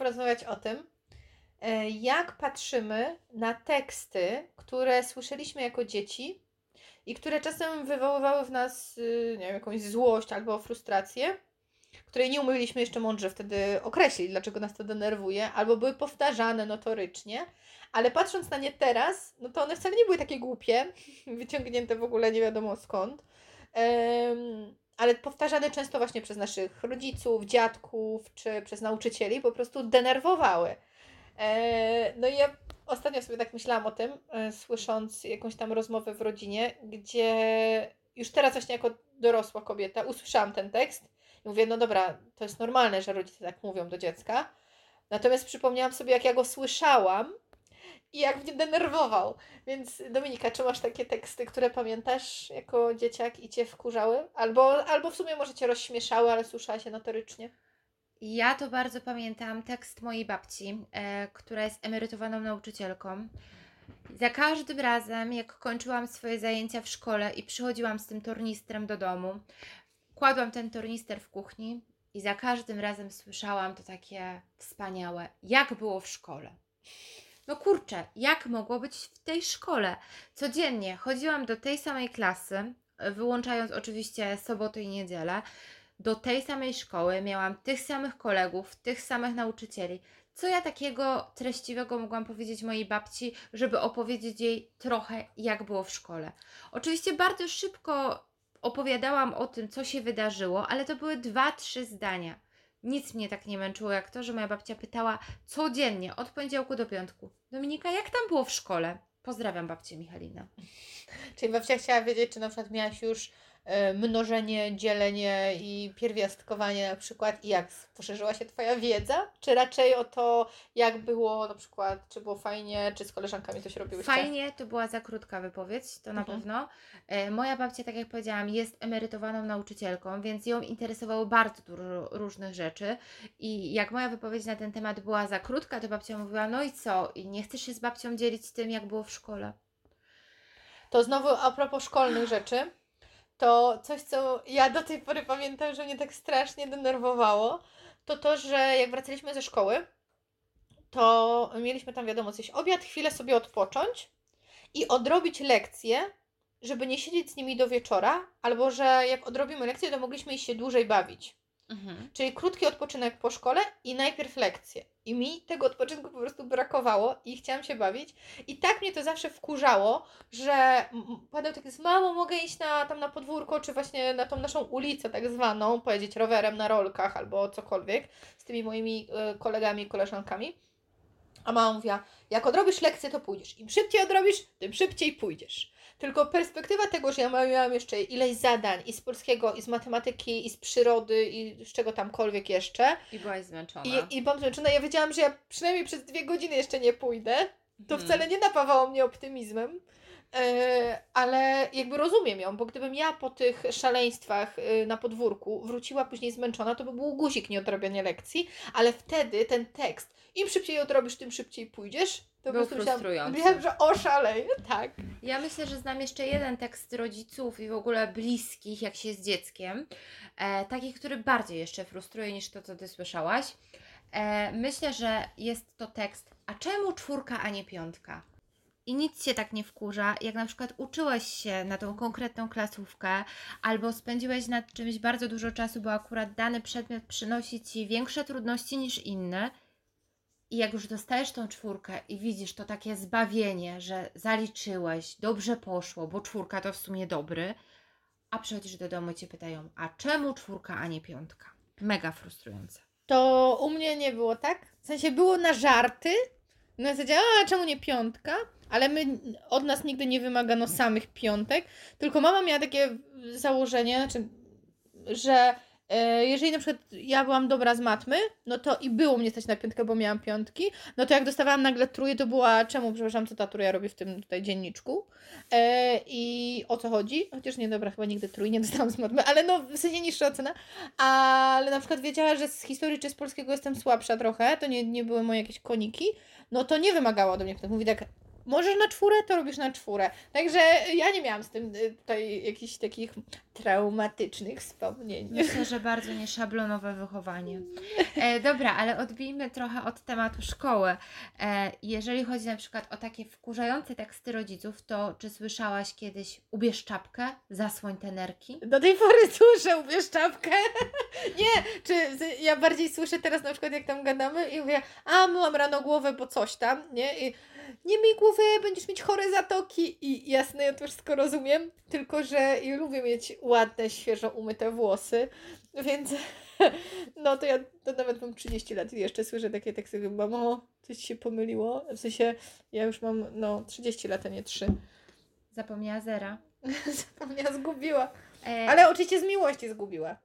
Porozmawiać o tym, e, jak patrzymy na teksty, które słyszeliśmy jako dzieci i które czasem wywoływały w nas y, nie wiem, jakąś złość albo frustrację, której nie umieliśmy jeszcze mądrze wtedy określić, dlaczego nas to denerwuje, albo były powtarzane notorycznie, ale patrząc na nie teraz, no to one wcale nie były takie głupie, wyciągnięte w ogóle nie wiadomo skąd. Ale powtarzane często właśnie przez naszych rodziców, dziadków czy przez nauczycieli, po prostu denerwowały. E, no i ja ostatnio sobie tak myślałam o tym, e, słysząc jakąś tam rozmowę w rodzinie, gdzie już teraz właśnie jako dorosła kobieta usłyszałam ten tekst i mówię, no dobra, to jest normalne, że rodzice tak mówią do dziecka. Natomiast przypomniałam sobie, jak ja go słyszałam i jak mnie denerwował. Więc Dominika, czy masz takie teksty, które pamiętasz jako dzieciak i cię wkurzały? Albo, albo w sumie może cię rozśmieszały, ale słyszałaś je notorycznie? Ja to bardzo pamiętam tekst mojej babci, e, która jest emerytowaną nauczycielką. Za każdym razem, jak kończyłam swoje zajęcia w szkole i przychodziłam z tym tornistrem do domu, kładłam ten tornister w kuchni i za każdym razem słyszałam to takie wspaniałe, jak było w szkole. No kurczę, jak mogło być w tej szkole? Codziennie chodziłam do tej samej klasy, wyłączając oczywiście soboty i niedzielę, do tej samej szkoły, miałam tych samych kolegów, tych samych nauczycieli. Co ja takiego treściwego mogłam powiedzieć mojej babci, żeby opowiedzieć jej trochę, jak było w szkole? Oczywiście bardzo szybko opowiadałam o tym, co się wydarzyło, ale to były dwa, trzy zdania. Nic mnie tak nie męczyło jak to, że moja babcia pytała codziennie, od poniedziałku do piątku. Dominika, jak tam było w szkole? Pozdrawiam babcię Michalina. Czyli babcia chciała wiedzieć, czy na przykład miałaś już mnożenie, dzielenie i pierwiastkowanie na przykład i jak poszerzyła się Twoja wiedza? Czy raczej o to, jak było na przykład, czy było fajnie, czy z koleżankami coś robiłyście? Fajnie, to była za krótka wypowiedź, to na Mhm. pewno. E, moja babcia, tak jak powiedziałam, jest emerytowaną nauczycielką, więc ją interesowało bardzo dużo różnych rzeczy. I jak moja wypowiedź na ten temat była za krótka, to babcia mówiła: No i co? I nie chcesz się z babcią dzielić tym, jak było w szkole? To znowu a propos szkolnych rzeczy, to coś, co ja do tej pory pamiętam, że mnie tak strasznie denerwowało, to to, że jak wracaliśmy ze szkoły, to mieliśmy tam, wiadomo, coś obiad, chwilę sobie odpocząć i odrobić lekcje, żeby nie siedzieć z nimi do wieczora, albo że jak odrobimy lekcję, to mogliśmy iść się dłużej bawić. Czyli krótki odpoczynek po szkole i najpierw lekcje. I mi tego odpoczynku po prostu brakowało i chciałam się bawić. I tak mnie to zawsze wkurzało, że padał taki z mamo, mogę iść na, tam na podwórko, czy właśnie na tą naszą ulicę tak zwaną, pojeździć rowerem na rolkach albo cokolwiek z tymi moimi e, kolegami i koleżankami. A mama mówiła, jak odrobisz lekcję, to pójdziesz. Im szybciej odrobisz, tym szybciej pójdziesz. Tylko perspektywa tego, że ja miałam jeszcze ileś zadań i z polskiego, i z matematyki, i z przyrody, i z czego tamkolwiek jeszcze. I byłaś zmęczona. I, i byłam zmęczona. Ja wiedziałam, że ja przynajmniej przez dwie godziny jeszcze nie pójdę. To Mhm. wcale nie napawało mnie optymizmem. E, ale jakby rozumiem ją, bo gdybym ja po tych szaleństwach e, na podwórku wróciła później zmęczona, to by był guzik nieodrabiania lekcji, ale wtedy ten tekst, im szybciej odrobisz, tym szybciej pójdziesz, to Był frustrujący. Myślałam, że oszaleję, tak. Ja myślę, że znam jeszcze jeden tekst rodziców i w ogóle bliskich, jak się jest dzieckiem. E, taki, który bardziej jeszcze frustruje niż to, co ty słyszałaś. E, myślę, że jest to tekst, a czemu czwórka, a nie piątka? I nic cię tak nie wkurza, jak na przykład uczyłeś się na tą konkretną klasówkę, albo spędziłeś nad czymś bardzo dużo czasu, bo akurat dany przedmiot przynosi ci większe trudności niż inne. I jak już dostajesz tą czwórkę i widzisz to takie zbawienie, że zaliczyłeś, dobrze poszło, bo czwórka to w sumie dobry, a przychodzisz do domu i cię pytają, a czemu czwórka, a nie piątka? Mega frustrujące. To u mnie nie było tak. W sensie było na żarty. Na zasadzie, a czemu nie piątka? Ale my, od nas nigdy nie wymagano samych piątek. Tylko mama miała takie założenie, znaczy, że jeżeli na przykład ja byłam dobra z matmy, no to i było mnie stać na piątkę, bo miałam piątki, no to jak dostawałam nagle tróję, to była czemu, przepraszam, co ta trójka robi w tym tutaj dzienniczku? E, i o co chodzi, chociaż nie, dobra, chyba nigdy trój nie dostałam z matmy, ale no w sensie niższa ocena, ale na przykład wiedziała, że z historii czy z polskiego jestem słabsza trochę, to nie, nie były moje jakieś koniki, no to nie wymagało ode mnie, tak mówi tak, możesz na czwórę, to robisz na czwórę. Także ja nie miałam z tym y, tutaj jakichś takich traumatycznych wspomnień. Myślę, że bardzo nieszablonowe wychowanie. E, dobra, ale odbijmy trochę od tematu szkoły. E, jeżeli chodzi na przykład o takie wkurzające teksty rodziców, to czy słyszałaś kiedyś ubierz czapkę, zasłoń te nerki? Do tej pory słyszę, ubierz czapkę. Nie, czy ja bardziej słyszę teraz na przykład jak tam gadamy i mówię, a myłam rano głowę, bo coś tam, nie? I nie myj głowy, będziesz mieć chore zatoki. I jasne, ja to wszystko rozumiem, tylko że ja lubię mieć ładne, świeżo umyte włosy, więc no to ja to nawet mam 30 lat i jeszcze słyszę takie teksty, jak mamo, coś się pomyliło. W sensie, ja już mam no 30 lat, a nie 3. Zapomniała zera. Zapomniała, zgubiła. E, Ale oczywiście z miłości zgubiła.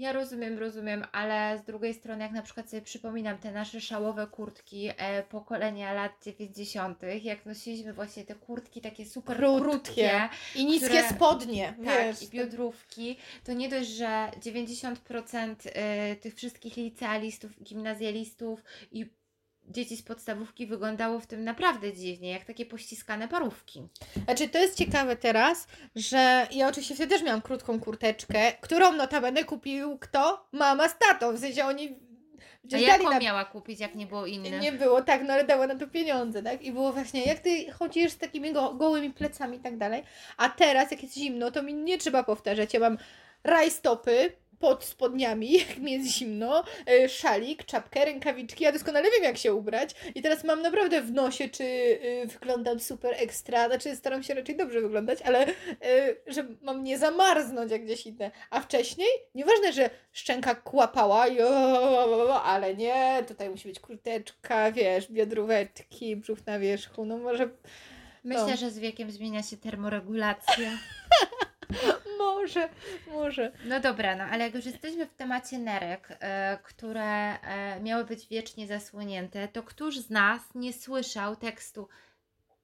Ja rozumiem, rozumiem, ale z drugiej strony, jak na przykład sobie przypominam te nasze szałowe kurtki e, pokolenia lat 90., jak nosiliśmy właśnie te kurtki takie super Krótkie. krótkie, I niskie które- spodnie, tak, wiesz. i biodrówki, to nie dość, że 90% e, tych wszystkich licealistów, gimnazjalistów i dzieci z podstawówki wyglądało w tym naprawdę dziwnie, jak takie pościskane parówki. Znaczy, to jest ciekawe teraz, że ja oczywiście wtedy też miałam krótką kurteczkę, którą notabene kupił kto? Mama z tatą. W sensie oni A jaką na... miała kupić, jak nie było innych? Nie było, tak, no ale dała na to pieniądze, tak? I było właśnie, jak ty chodzisz z takimi go, gołymi plecami i tak dalej, a teraz jak jest zimno, to mi nie trzeba powtarzać. Ja mam rajstopy pod spodniami, jak mi jest zimno, y, szalik, czapkę, rękawiczki, ja doskonale wiem jak się ubrać i teraz mam naprawdę w nosie, czy y, wyglądam super ekstra, znaczy staram się raczej dobrze wyglądać, ale y, że mam nie zamarznąć jak gdzieś idę. A wcześniej, nieważne, że szczęka kłapała, jo, ale nie, tutaj musi być kurteczka, wiesz, biodróweczki, brzuch na wierzchu, no może, Myślę, No. że z wiekiem zmienia się termoregulacja. może, może. No dobra, no ale jak już jesteśmy w temacie nerek, e, które e, miały być wiecznie zasłonięte, to któż z nas nie słyszał tekstu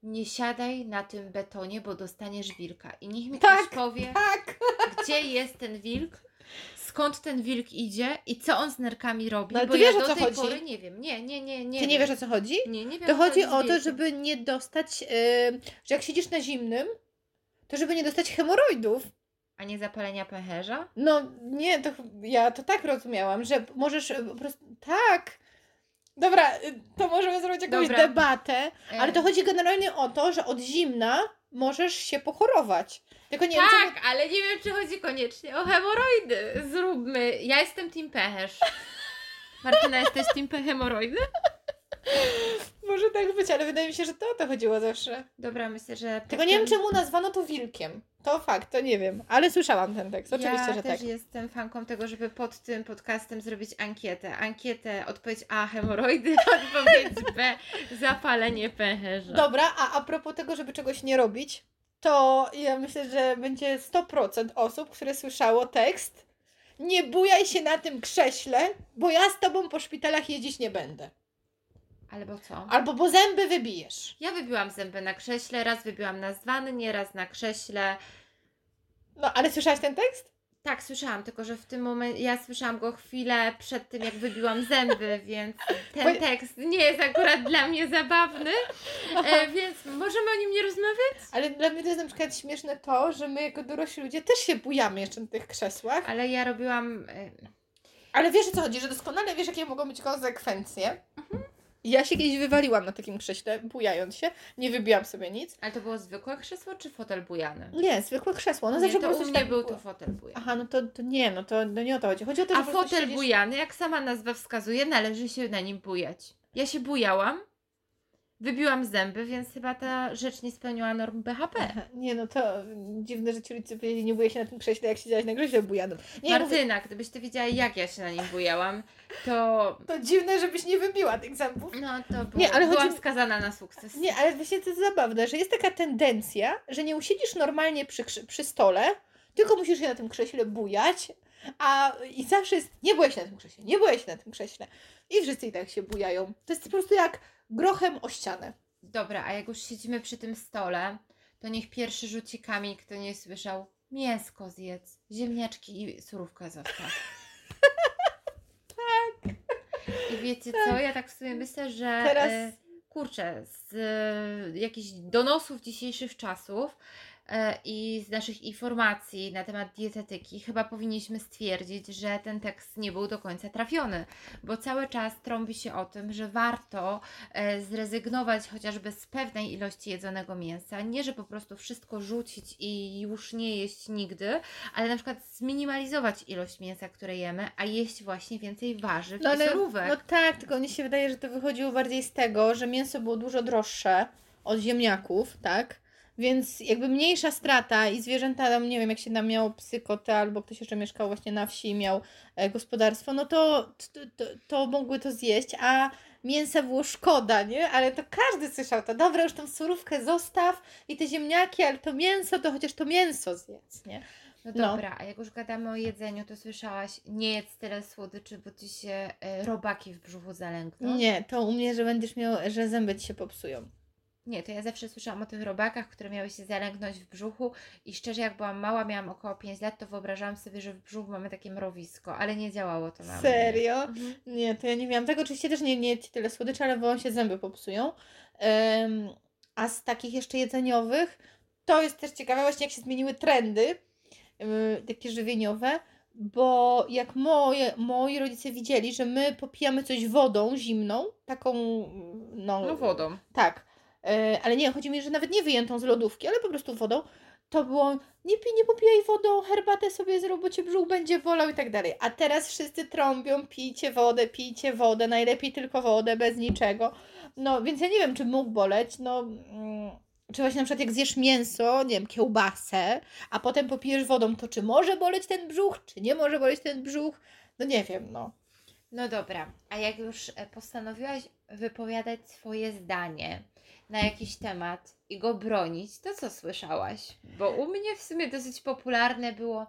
nie siadaj na tym betonie, bo dostaniesz wilka. I niech mi Tak, ktoś powie, Tak! gdzie jest ten wilk, skąd ten wilk idzie i co on z nerkami robi, No ale bo ty ja wiesz, o do co tej chodzi? pory nie wiem. Nie, nie, nie, nie Ty nie wiem. wiesz o co chodzi? Nie, nie wiem. To chodzi o to, żeby nie dostać, yy, że jak siedzisz na zimnym, to żeby nie dostać hemoroidów. A nie zapalenia pęcherza? No nie, to ja to tak rozumiałam, że możesz y, po prostu. Tak. Dobra, y, to możemy zrobić jakąś Dobra. debatę, E, ale to chodzi generalnie o to, że od zimna możesz się pochorować. Tylko nie wiem, Tak, ale nie wiem, czy chodzi koniecznie o hemoroidy. Zróbmy. Ja jestem team pęcherz. Martyna, jesteś team hemoroidy? może tak być, ale wydaje mi się, że to o to chodziło zawsze. Dobra, myślę, że... Tylko nie wiem, czemu nazwano to wilkiem. To fakt, to nie wiem, ale słyszałam ten tekst, oczywiście, ja że też tak. jestem fanką tego, żeby pod tym podcastem zrobić ankietę. Ankietę, odpowiedź A, hemoroidy, odpowiedź B, zapalenie pęcherza. Dobra, a a propos tego, żeby czegoś nie robić, to ja myślę, że będzie 100% osób, które słyszało tekst nie bujaj się na tym krześle, bo ja z tobą po szpitalach jeździć nie będę. Albo co? Albo bo zęby wybijesz. Ja wybiłam zęby na krześle, raz wybiłam na zwannie, raz na krześle. No, ale słyszałaś ten tekst? Tak, słyszałam, tylko że w tym momencie ja słyszałam go chwilę przed tym, jak wybiłam zęby, więc ten Bo- tekst nie jest akurat dla mnie zabawny, e, więc możemy o nim nie rozmawiać? Ale dla mnie to jest na przykład śmieszne to, że my jako dorośli ludzie też się bujamy jeszcze na tych krzesłach. Ale ja robiłam. e, Ale wiesz o co chodzi, że doskonale wiesz, jakie mogą być konsekwencje. Ja się kiedyś wywaliłam na takim krześle, bujając się. Nie wybiłam sobie nic. Ale to było zwykłe krzesło czy fotel bujany? Nie, zwykłe krzesło. No nie, zawsze to po u mnie tak był było. to fotel bujany. Aha, no to, to nie, no to no nie o to chodzi. Chodzi o to, A fotel siedzisz- bujany, jak sama nazwa wskazuje, należy się na nim bujać. Ja się bujałam, wybiłam zęby, więc chyba ta rzecz nie spełniła norm BHP. Aha, Nie, no to dziwne, że ci rodzice powiedzieli, nie bujaj się na tym krześle, jak siedziałaś na krześle bujanym. Nie, mówię, Martyna, gdybyś ty wiedziała, jak ja się na nim bujałam, to. to dziwne, żebyś nie wybiła tych zębów. No to było, Nie, ale byłam chodzi- skazana na sukces. Nie, ale właśnie to jest zabawne, że jest taka tendencja, że nie usiedzisz normalnie przy, przy stole, tylko musisz się na tym krześle bujać, a i zawsze jest, nie się na tym krześle, nie się na tym krześle. I wszyscy i tak się bujają. To jest po prostu jak grochem o ścianę. Dobra, a jak już siedzimy przy tym stole, to niech pierwszy rzuci kamień, kto nie słyszał. Mięsko zjedz, ziemniaczki i surówkę zostaw. tak. I wiecie co, ja tak w sumie myślę, że Teraz- e, kurczę, z e, jakichś donosów dzisiejszych czasów i z naszych informacji na temat dietetyki, chyba powinniśmy stwierdzić, że ten tekst nie był do końca trafiony, bo cały czas trąbi się o tym, że warto e, zrezygnować chociażby z pewnej ilości jedzonego mięsa. Nie, że po prostu wszystko rzucić i już nie jeść nigdy, ale na przykład zminimalizować ilość mięsa, które jemy, a jeść właśnie więcej warzyw No i ale, surówek. no tak, tylko mnie się wydaje, że to wychodziło bardziej z tego, że mięso było dużo droższe od ziemniaków, tak? Więc jakby mniejsza strata i zwierzęta, tam nie wiem, jak się tam miało psy, koty, albo ktoś jeszcze mieszkał właśnie na wsi i miał e, gospodarstwo, no to, to, to, to mogły to zjeść, a mięsa było szkoda, nie? Ale to każdy słyszał to, dobra, już tą surówkę zostaw i te ziemniaki, ale to mięso, to chociaż to mięso zjedz, nie? No No. dobra, a jak już gadamy o jedzeniu, to słyszałaś, nie jedz tyle słodyczy, bo ci się e, robaki w brzuchu zalękną. Nie, to u mnie, że będziesz miał, że zęby ci się popsują. Nie, to ja zawsze słyszałam o tych robakach, które miały się zalęknąć w brzuchu i szczerze jak byłam mała, miałam około 5 lat, to wyobrażałam sobie, że w brzuchu mamy takie mrowisko, ale nie działało to na mnie. Serio? Mhm. Nie, to ja nie miałam tego. Oczywiście też nie, nie jedźcie tyle słodyczy, ale wam się zęby popsują. Em, a z takich jeszcze jedzeniowych, to jest też ciekawe właśnie jak się zmieniły trendy, y, takie żywieniowe, bo jak moje, moi rodzice widzieli, że my popijamy coś wodą zimną, taką no, No wodą. tak, ale nie, chodzi mi, że nawet nie wyjętą z lodówki, ale po prostu wodą, to było nie pij, nie popijaj wodą, herbatę sobie zrób, bo cię brzuch będzie bolał i tak dalej. A teraz wszyscy trąbią, pijcie wodę, pijcie wodę, najlepiej tylko wodę, bez niczego. No, więc ja nie wiem, czy mógł boleć, no... Mm, czy właśnie na przykład jak zjesz mięso, nie wiem, kiełbasę, a potem popijesz wodą, to czy może boleć ten brzuch, czy nie może boleć ten brzuch? No nie wiem, no. No dobra, a jak już e, postanowiłaś wypowiadać swoje zdanie na jakiś temat i go bronić, to co słyszałaś? Bo u mnie w sumie dosyć popularne było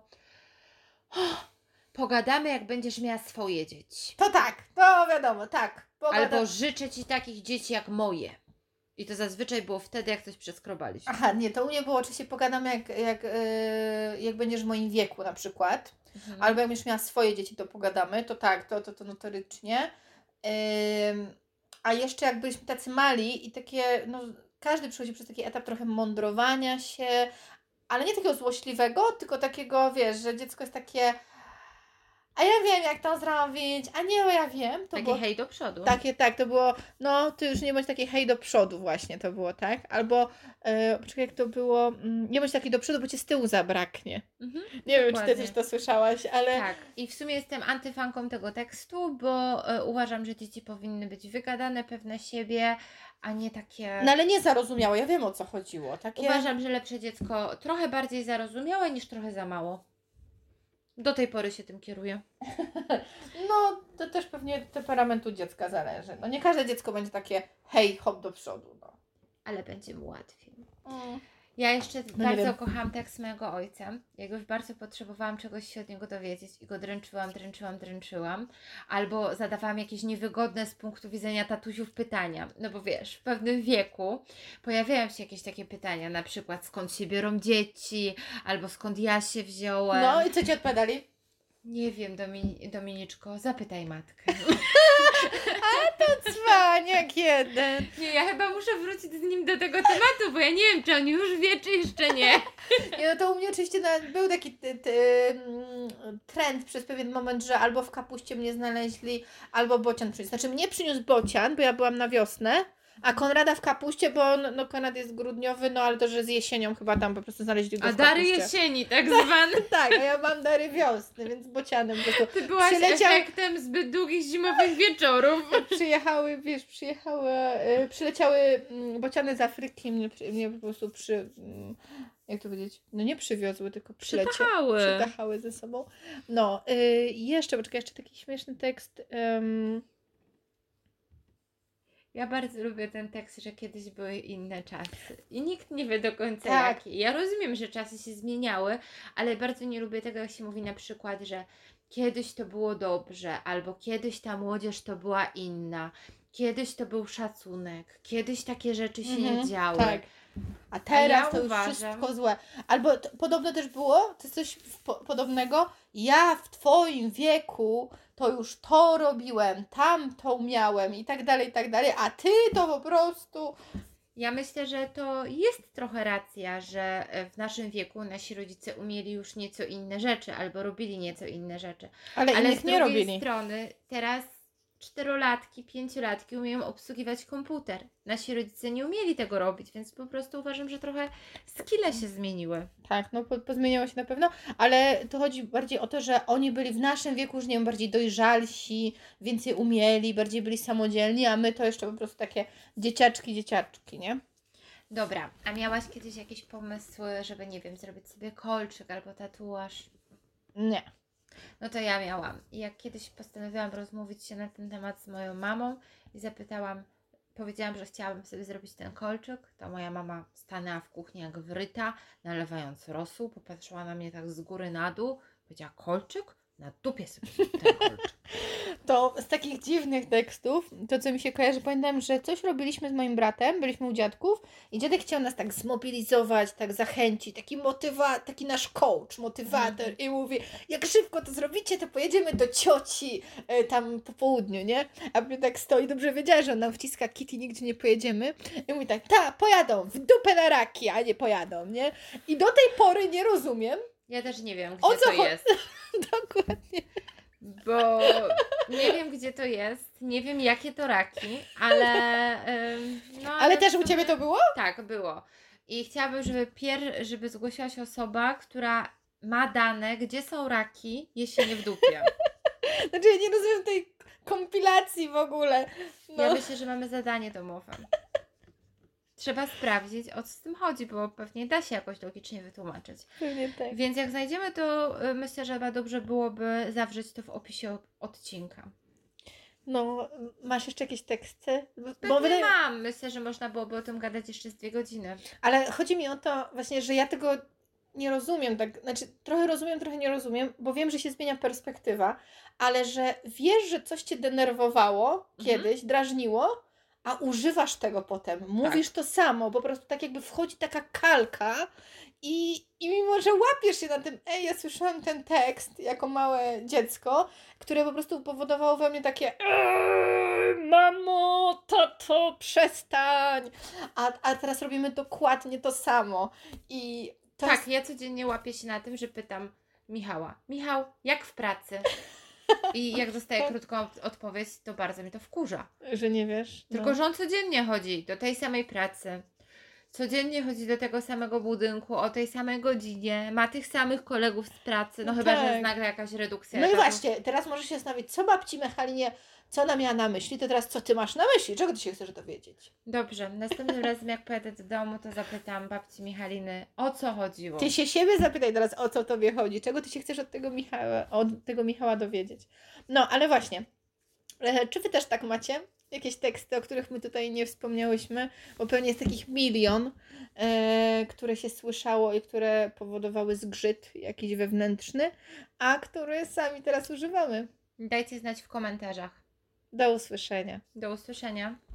"Oh, pogadamy jak będziesz miała swoje dzieci. To tak, to wiadomo, tak. Albo życzę Ci takich dzieci jak moje. I to zazwyczaj było wtedy, jak coś przeskrobaliśmy. Aha, nie, to u mnie było oczywiście pogadamy jak, jak, yy, jak będziesz w moim wieku na przykład. Mhm. Albo jak będziesz miała swoje dzieci, to pogadamy. To tak, to, to, to notorycznie. Ym, a jeszcze jak byliśmy tacy mali i takie, no każdy przechodzi przez taki etap trochę mądrowania się, ale nie takiego złośliwego, tylko takiego, wiesz, że dziecko jest takie a ja wiem jak to zrobić, a nie, ja wiem. To Taki było... hej do przodu. Takie, tak, to było, no, ty już nie bądź taki hej do przodu właśnie, to było, tak? Albo, e, poczekaj, jak to było, mm, nie bądź taki do przodu, bo cię z tyłu zabraknie. Mhm. Nie wiem, czy ty Dokładnie. też to słyszałaś, ale... Tak, i w sumie jestem antyfanką tego tekstu, bo e, uważam, że dzieci powinny być wygadane, pewne siebie, a nie takie. No ale nie zarozumiało, ja wiem o co chodziło. Takie... Uważam, że lepsze dziecko trochę bardziej zarozumiałe niż trochę za mało. Do tej pory się tym kieruję. No, to też pewnie od temperamentu dziecka zależy. No nie każde dziecko będzie takie hej, hop do przodu, no. Ale będzie mu łatwiej. Mm. Ja jeszcze nie bardzo kocham tekst mojego ojca. Jak już bardzo potrzebowałam czegoś się od niego dowiedzieć i go dręczyłam, dręczyłam, dręczyłam, albo zadawałam jakieś niewygodne z punktu widzenia tatusiów pytania. No bo wiesz, w pewnym wieku pojawiają się jakieś takie pytania, na przykład skąd się biorą dzieci, albo skąd ja się wziąłem. No i co ci odpowiadali? Nie wiem, Domin- Dominiczko, zapytaj matkę. Cwaniak jeden. Nie, ja chyba muszę wrócić z nim do tego tematu, bo ja nie wiem, czy on już wie, czy jeszcze nie. Nie, no to u mnie oczywiście nawet był taki ty, ty, mm, trend przez pewien moment, że albo w kapuście mnie znaleźli, albo bocian przyniósł. Znaczy mnie przyniósł bocian, bo ja byłam na wiosnę, a Konrada w kapuście, bo on, no Konrad jest grudniowy, no ale to, że z jesienią chyba tam po prostu znaleźli go A w dary kapuście. jesieni, tak zwane. Tak, a ja mam dary wiosny, więc bocianem po prostu. Ty byłaś Przyleciał- efektem zbyt długich zimowych wieczorów. Przyjechały, wiesz, przyjechały, y, przyleciały mm, bociany z Afryki, mnie, przy- mnie po prostu przy, mm, jak to powiedzieć, no nie przywiozły, tylko przylecie, Przytachały. przytachały ze sobą. No, y, jeszcze, poczekaj, jeszcze taki śmieszny tekst. ym, Ja bardzo lubię ten tekst, że kiedyś były inne czasy. I nikt nie wie do końca Tak. jakie. Ja rozumiem, że czasy się zmieniały, ale bardzo nie lubię tego, jak się mówi na przykład, że kiedyś to było dobrze, albo kiedyś ta młodzież to była inna. Kiedyś to był szacunek, kiedyś takie rzeczy się nie Mhm, działy. Tak. A teraz ja to już uważam- wszystko złe. Albo to, podobno też było, to jest coś po, podobnego. Ja w Twoim wieku to już to robiłem, tamto miałem i tak dalej, i tak dalej, a Ty to po prostu Ja myślę, że to jest trochę racja, że e, w naszym wieku nasi rodzice umieli już nieco inne rzeczy albo robili nieco inne rzeczy. Ale, Ale z nie drugiej robili. strony teraz czterolatki, pięciolatki umieją obsługiwać komputer. Nasi rodzice nie umieli tego robić, więc po prostu uważam, że trochę skille się zmieniły. Tak, no po, pozmieniało się na pewno, ale to chodzi bardziej o to, że oni byli w naszym wieku już, nie wiem, bardziej dojrzalsi, więcej umieli, bardziej byli samodzielni, a my to jeszcze po prostu takie dzieciaczki, dzieciaczki, nie? Dobra, a miałaś kiedyś jakieś pomysły, żeby, nie wiem, zrobić sobie kolczyk albo tatuaż? Nie. No to ja miałam. I jak kiedyś postanowiłam rozmówić się na ten temat z moją mamą i zapytałam, powiedziałam, że chciałabym sobie zrobić ten kolczyk, to moja mama stanęła w kuchni jak wryta, nalewając rosół, popatrzyła na mnie tak z góry na dół, powiedziała, kolczyk? Na dupie sobie ten kolczyk. To z takich dziwnych tekstów, to co mi się kojarzy, pamiętam, że coś robiliśmy z moim bratem, byliśmy u dziadków i dziadek chciał nas tak zmobilizować, tak zachęcić, taki motywa, taki nasz coach, motywator i mówi, jak szybko to zrobicie, to pojedziemy do cioci e, tam po południu, nie? A my tak stoi, dobrze wiedziała, że on nam wciska kit i nigdzie nie pojedziemy i mówi tak, ta, pojadą, w dupę na raki, a nie pojadą, nie? I do tej pory nie rozumiem, Ja też nie wiem, O gdzie co to jest. dokładnie, bo nie wiem, gdzie to jest, nie wiem, jakie to raki, ale. no, ale też u Ciebie to było? Tak, było. I chciałabym, żeby pier, żeby zgłosiła się osoba, która ma dane, gdzie są raki, jeśli nie w dupie. Znaczy ja nie rozumiem tej kompilacji w ogóle. No. Ja myślę, że mamy zadanie domowe. Trzeba sprawdzić, o co z tym chodzi, bo pewnie da się jakoś logicznie wytłumaczyć. Pewnie tak. Więc jak znajdziemy, to y, myślę, że chyba dobrze byłoby zawrzeć to w opisie odcinka. No, masz jeszcze jakieś teksty? Bo Pewnie wydaje- mam. Myślę, że można byłoby o tym gadać jeszcze z dwie godziny. Ale chodzi mi o to właśnie, że ja tego nie rozumiem, tak, znaczy trochę rozumiem, trochę nie rozumiem, bo wiem, że się zmienia perspektywa, ale że wiesz, że coś cię denerwowało Mhm. kiedyś, drażniło, a używasz tego potem, mówisz to samo, po prostu tak jakby wchodzi taka kalka i, i mimo, że łapiesz się na tym, ej, ja słyszałam ten tekst jako małe dziecko, które po prostu powodowało we mnie takie "Eee, mamo, tato, przestań, a, a teraz robimy dokładnie to samo. I to tak, ja codziennie łapię się na tym, że pytam Michała, Michał, jak w pracy? I jak dostaję krótką od- odpowiedź, to bardzo mnie to wkurza. że nie wiesz. Tylko, no. że on codziennie chodzi do tej samej pracy. Codziennie chodzi do tego samego budynku, o tej samej godzinie, ma tych samych kolegów z pracy, no No chyba, że tak. jest nagle jakaś redukcja. No i właśnie, teraz możesz się zastanowić, co babci Mechalinie, co ona miała na myśli, to teraz co ty masz na myśli? Czego ty się chcesz dowiedzieć? Dobrze, następnym razem jak pojadę do domu, to zapytam babci Michaliny, o co chodziło. Ty się siebie zapytaj teraz, o co tobie chodzi, czego ty się chcesz od tego Michała, od tego Michała dowiedzieć. No, ale właśnie, e, czy wy też tak macie? Jakieś teksty, o których my tutaj nie wspomniałyśmy, bo pewnie jest takich milion, e, które się słyszało i które powodowały zgrzyt jakiś wewnętrzny, a które sami teraz używamy. Dajcie znać w komentarzach. Do usłyszenia. Do usłyszenia.